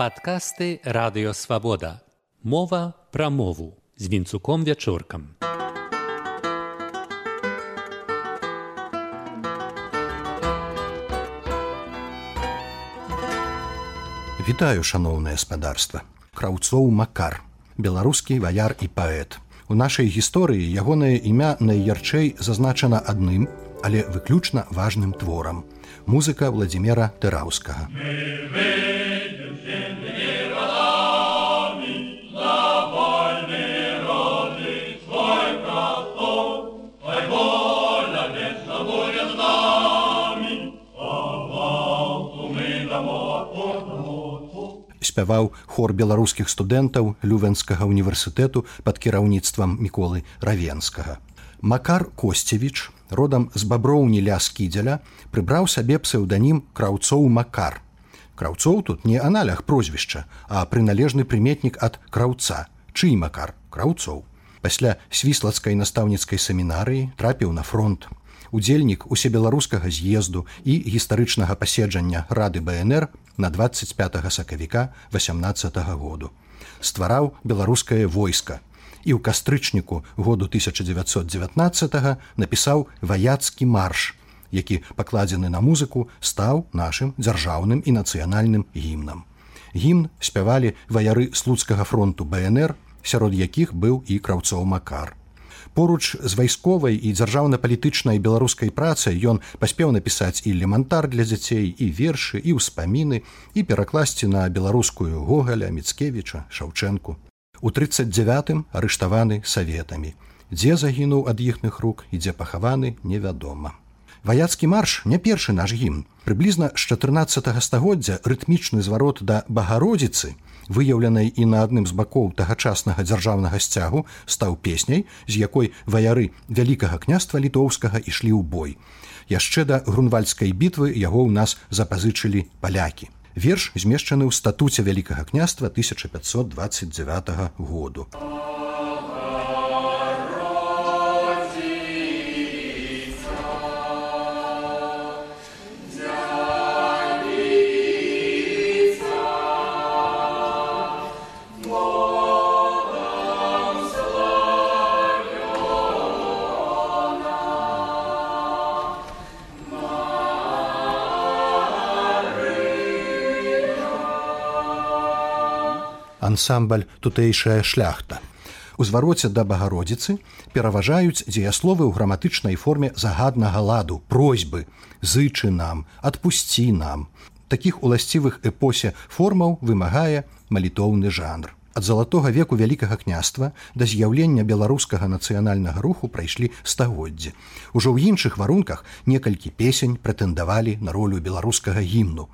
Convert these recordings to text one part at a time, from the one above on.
Падкасты радыёвабода. Мова пра мову з вінцуком вячоркам. Вітаю шаноўнае спадарства. Краўцоў Макар, беларускі ваяр і паэт. У нашай гісторыі ягонае імя найярчэй зазначана адным, але выключна важным творам. Музыка Владзімера Тэраўскага. Спяваў хор беларускіх студэнтаў лювенскага універсітэту пад кіраўніцтвам міколы равенскага. Макар Косцевіч, родам з баброўні ля скідзеля, прыбраў сабе псеўданім краўцоў Макар. Краўцоў тут не аналях прозвішча, а прыналежны прыметнік ад краўца, чый макар краўцоў. Пасля свіслацкай настаўніцкай семінарыі трапіў на фронт. Удзельнік усебеларускага з'езду і гістарычнага паседжання рады БНР на 25 сакавіка 18 -го году. Ствараў беларускае войска і ў кастрычніку году 1919 напісаў ваяцкі марш, які пакладзены на музыку стаў нашым дзяржаўным і нацыянальным гімнам. Гімн спявалі ваяры слуцкага фронту БНР, сярод якіх быў і краўцоў Макар. Поруч з вайсковай і дзяржаўна-палітычнай беларускай працай ён паспеў напісаць і лемантар для дзяцей і вершы і ўспаміны і перакласці на беларускую гогаля міцкевіча шаўчэнку. У 39 арыштаваны саветамі. Дзе загінуў ад іхных рук і дзе пахаваны невядома. Ваяцкі марш не першы наш гімн. Прыблізна з 14 стагоддзя рытмічны зварот да багародзіцы, выяўленай і на адным з бакоў тагачаснага дзяржаўнага сцягу стаў песняй, з якой ваяры вялікага княства літоўскага ішлі ў бой. Яшчэ да грунвальскай бітвы яго ў нас запазычылі палякі. Верш змешчаны ў статуце вялікага княства 1529 году. Ансамбль тутэйшая шляхта. У звароце да багародзіцы пераважаюць дзеясловы ў граматычнай форме загаднага ладу, просьбы, зычы нам, адпусці нам. Такіх уласцівых эпосе формаў вымагае малітоўны жанр. Ад залатога веку вялікага княства да з'яўлення беларускага нацыянальнага руху прайшлі стагоддзі. Ужо ў іншых варунках некалькі песень прэтэндавалі на ролю беларускага гімну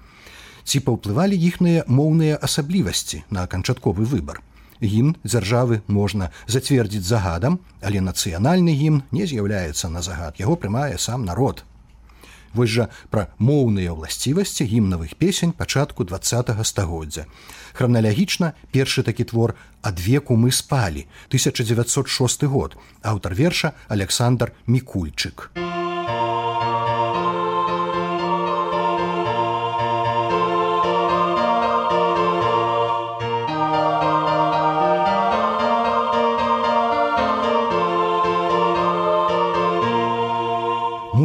ці паўплывалі іхныя моўныя асаблівасці на канчатковы выбар. Гімн дзяржавы можна зацвердзіць загадам, але нацыянальны гімн не з'яўляецца на загад, яго прымае сам народ. Вось жа пра моўныя ўласцівасці гімнавых песень пачатку два стагоддзя. Храналягічна першы такі твор ад веку мы спалі 1906 год, аўтар верша Александр Мікульчык.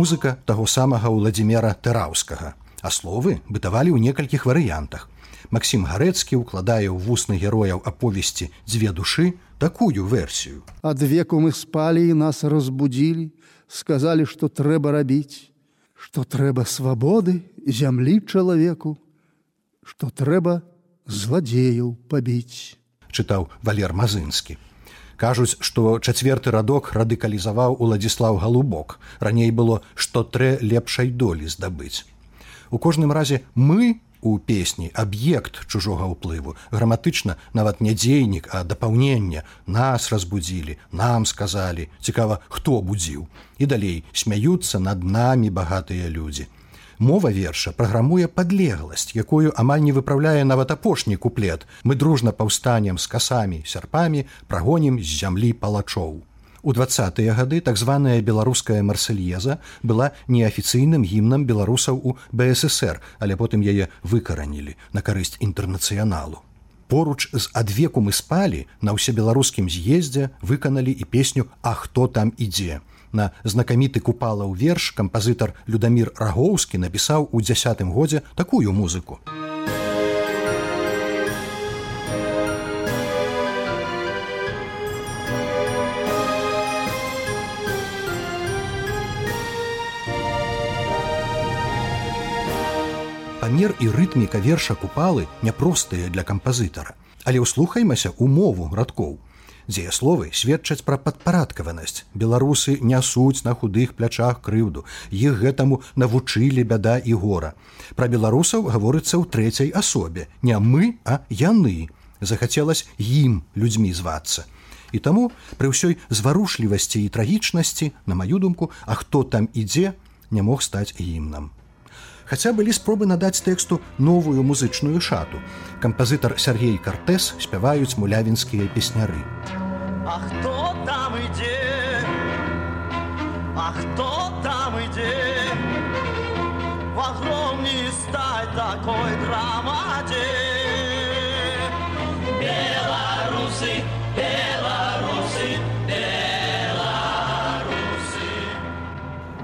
Музыка таго самага ўладзімера тэраўскага а словы бытавалі ў некалькіх варыянтах. Масім гарэцкі ўкладае ў вусны герояў аповесці дзве душы такую версію. Ад веку мы спалі і нас разбудзілі сказалі што трэба рабіць што трэба свабоды зямлі чалавеку што трэба зладзеяў пабіць чытаў валер мазынскі кажуць што чацверты радок радыкалізаваў уладзіслав галубок. Раней было што трэ лепшай долі здабыць. У кожным разе мы у песні аб'ект чужога ўплыву. Граматычна нават не дзейнік а дапаўнення нас разбудзілі нам сказалі. Цікава хто будзіў. І далей смяюцца над намі багатыя людзі Мова верша праграмуе падлегласць, якую амаль не выпраўляе нават апошні куплет. Мы дружна паўстанем з касамі, сярпамі, прагонім з зямлі палачоў. У двадцатыя гады так званая беларуская марсельеза была неафіцыйным гімнам беларусаў у бСр, але потым яе выкаранілі на карысць інтэрнацыяналу. Поруч з адвеку мы спалі на ўсебеларускім з'ездзе выканалі і песню А хто там ідзе. На знакаміты купалаў верш кампазітар Людамір Рагоўскі напісаў у дзясятым годзе такую музыку. памер і рытміка верша купалы няпростыя для кампазітара. Але ўслухаймася умову радкоў. Дзеясловы сведчаць пра падпарадкаванасць. Беларусы нясуць на худых плячах крыўду. Іх гэтаму навучылі бяда і гора. Пра беларусаў гаворыцца ў трэцяй асобе. Не мы, а яны. Захацелася ім людзьмі звацца. І таму пры ўсёй зварушлівасці і трагічнасці, на маю думку, а хто там ідзе, не мог стаць гімнам хаця былі спробы надаць тэксту новую музычную шату. Кампазітар Сергей Картэс спяваюць мулявінскія песняры. А хто там ідзе А хто там ідзе Вагром не стать такой драмадзе Беларусы, беларусы,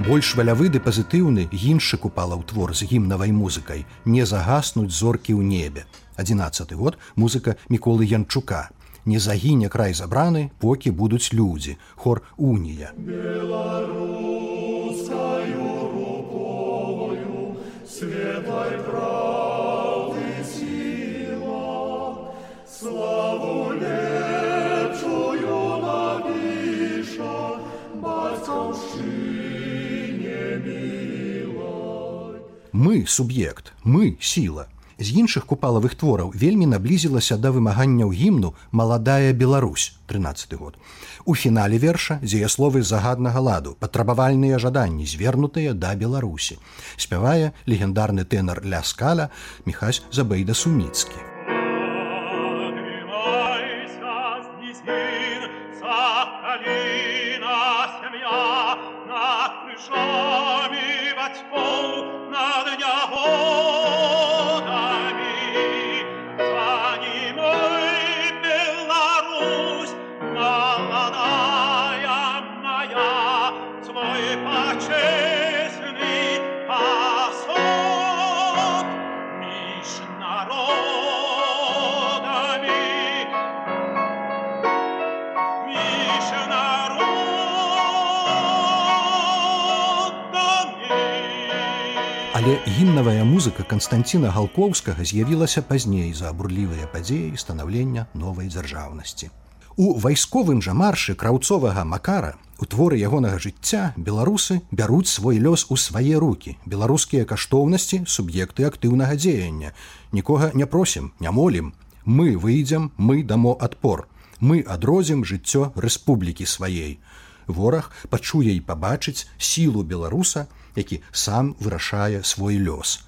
больш валявы ды пазітыўны іншшы купала ў твор з гімнавай музыкай. Не загаснуць зоркі ў небе. 11 год музыка міколы янчука не загіне край забраны покі будуць людзі хор унія светлай правды сила славу лепшую напіша бацькаўшчына мы суб'ект мы сіла з іншых купалавых твораў вельмі наблізілася да вымаганняў гімну маладая Беларусь 13 год. У фінале верша дзеясловы загаднага ладу патрабавальныя жаданні звернутыя да беларусі. Спявае легендарны тэнар ля скаля мехась забейда суміцкі Але гімнавая музыка Канстанціна Галкоўскага з'явілася пазней за абурлівыя падзеі станаўлення новай дзяржаўнасці. У вайсковым жа маршы краўцовага макара у творы ягонага жыцця беларусы бяруць свой лёс у свае руки. Беларускія каштоўнасці суб'екты актыўнага дзеяння. Нікога не просім, не молім. Мы выйдзем, мы дамо адпор. Мы адрозім жыццё рэспублікі сваей. Вораг пачуе і пабачыць сілу беларуса, які сам вырашае свой лёс.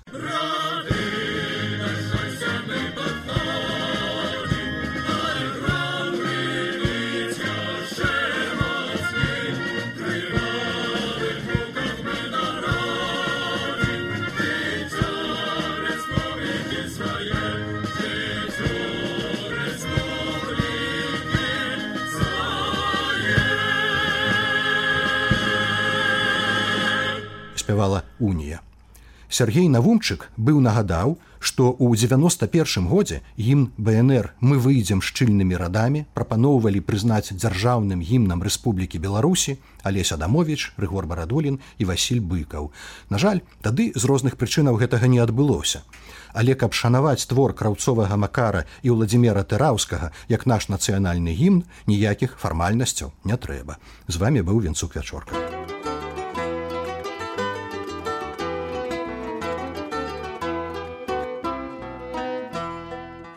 Спявала унія. Сергей Навумчык быў нагадаў, што ў 91 годзе гімн БНР мы выйдзем шчыльнымі радамі, прапаноўвалі прызнаць дзяржаўным гімнам Рэспублікі Беларусі, Алесь Адамович, Рыгор Барадолін і Васіль быкаў. На жаль, тады з розных прычынаў гэтага не адбылося. Але каб шанаваць твор краўцовага макара і ўладзімера тэраўскага як наш нацыянальны гімн, ніякіх фармальнасцяў не трэба. З вами быў венцук вячорка.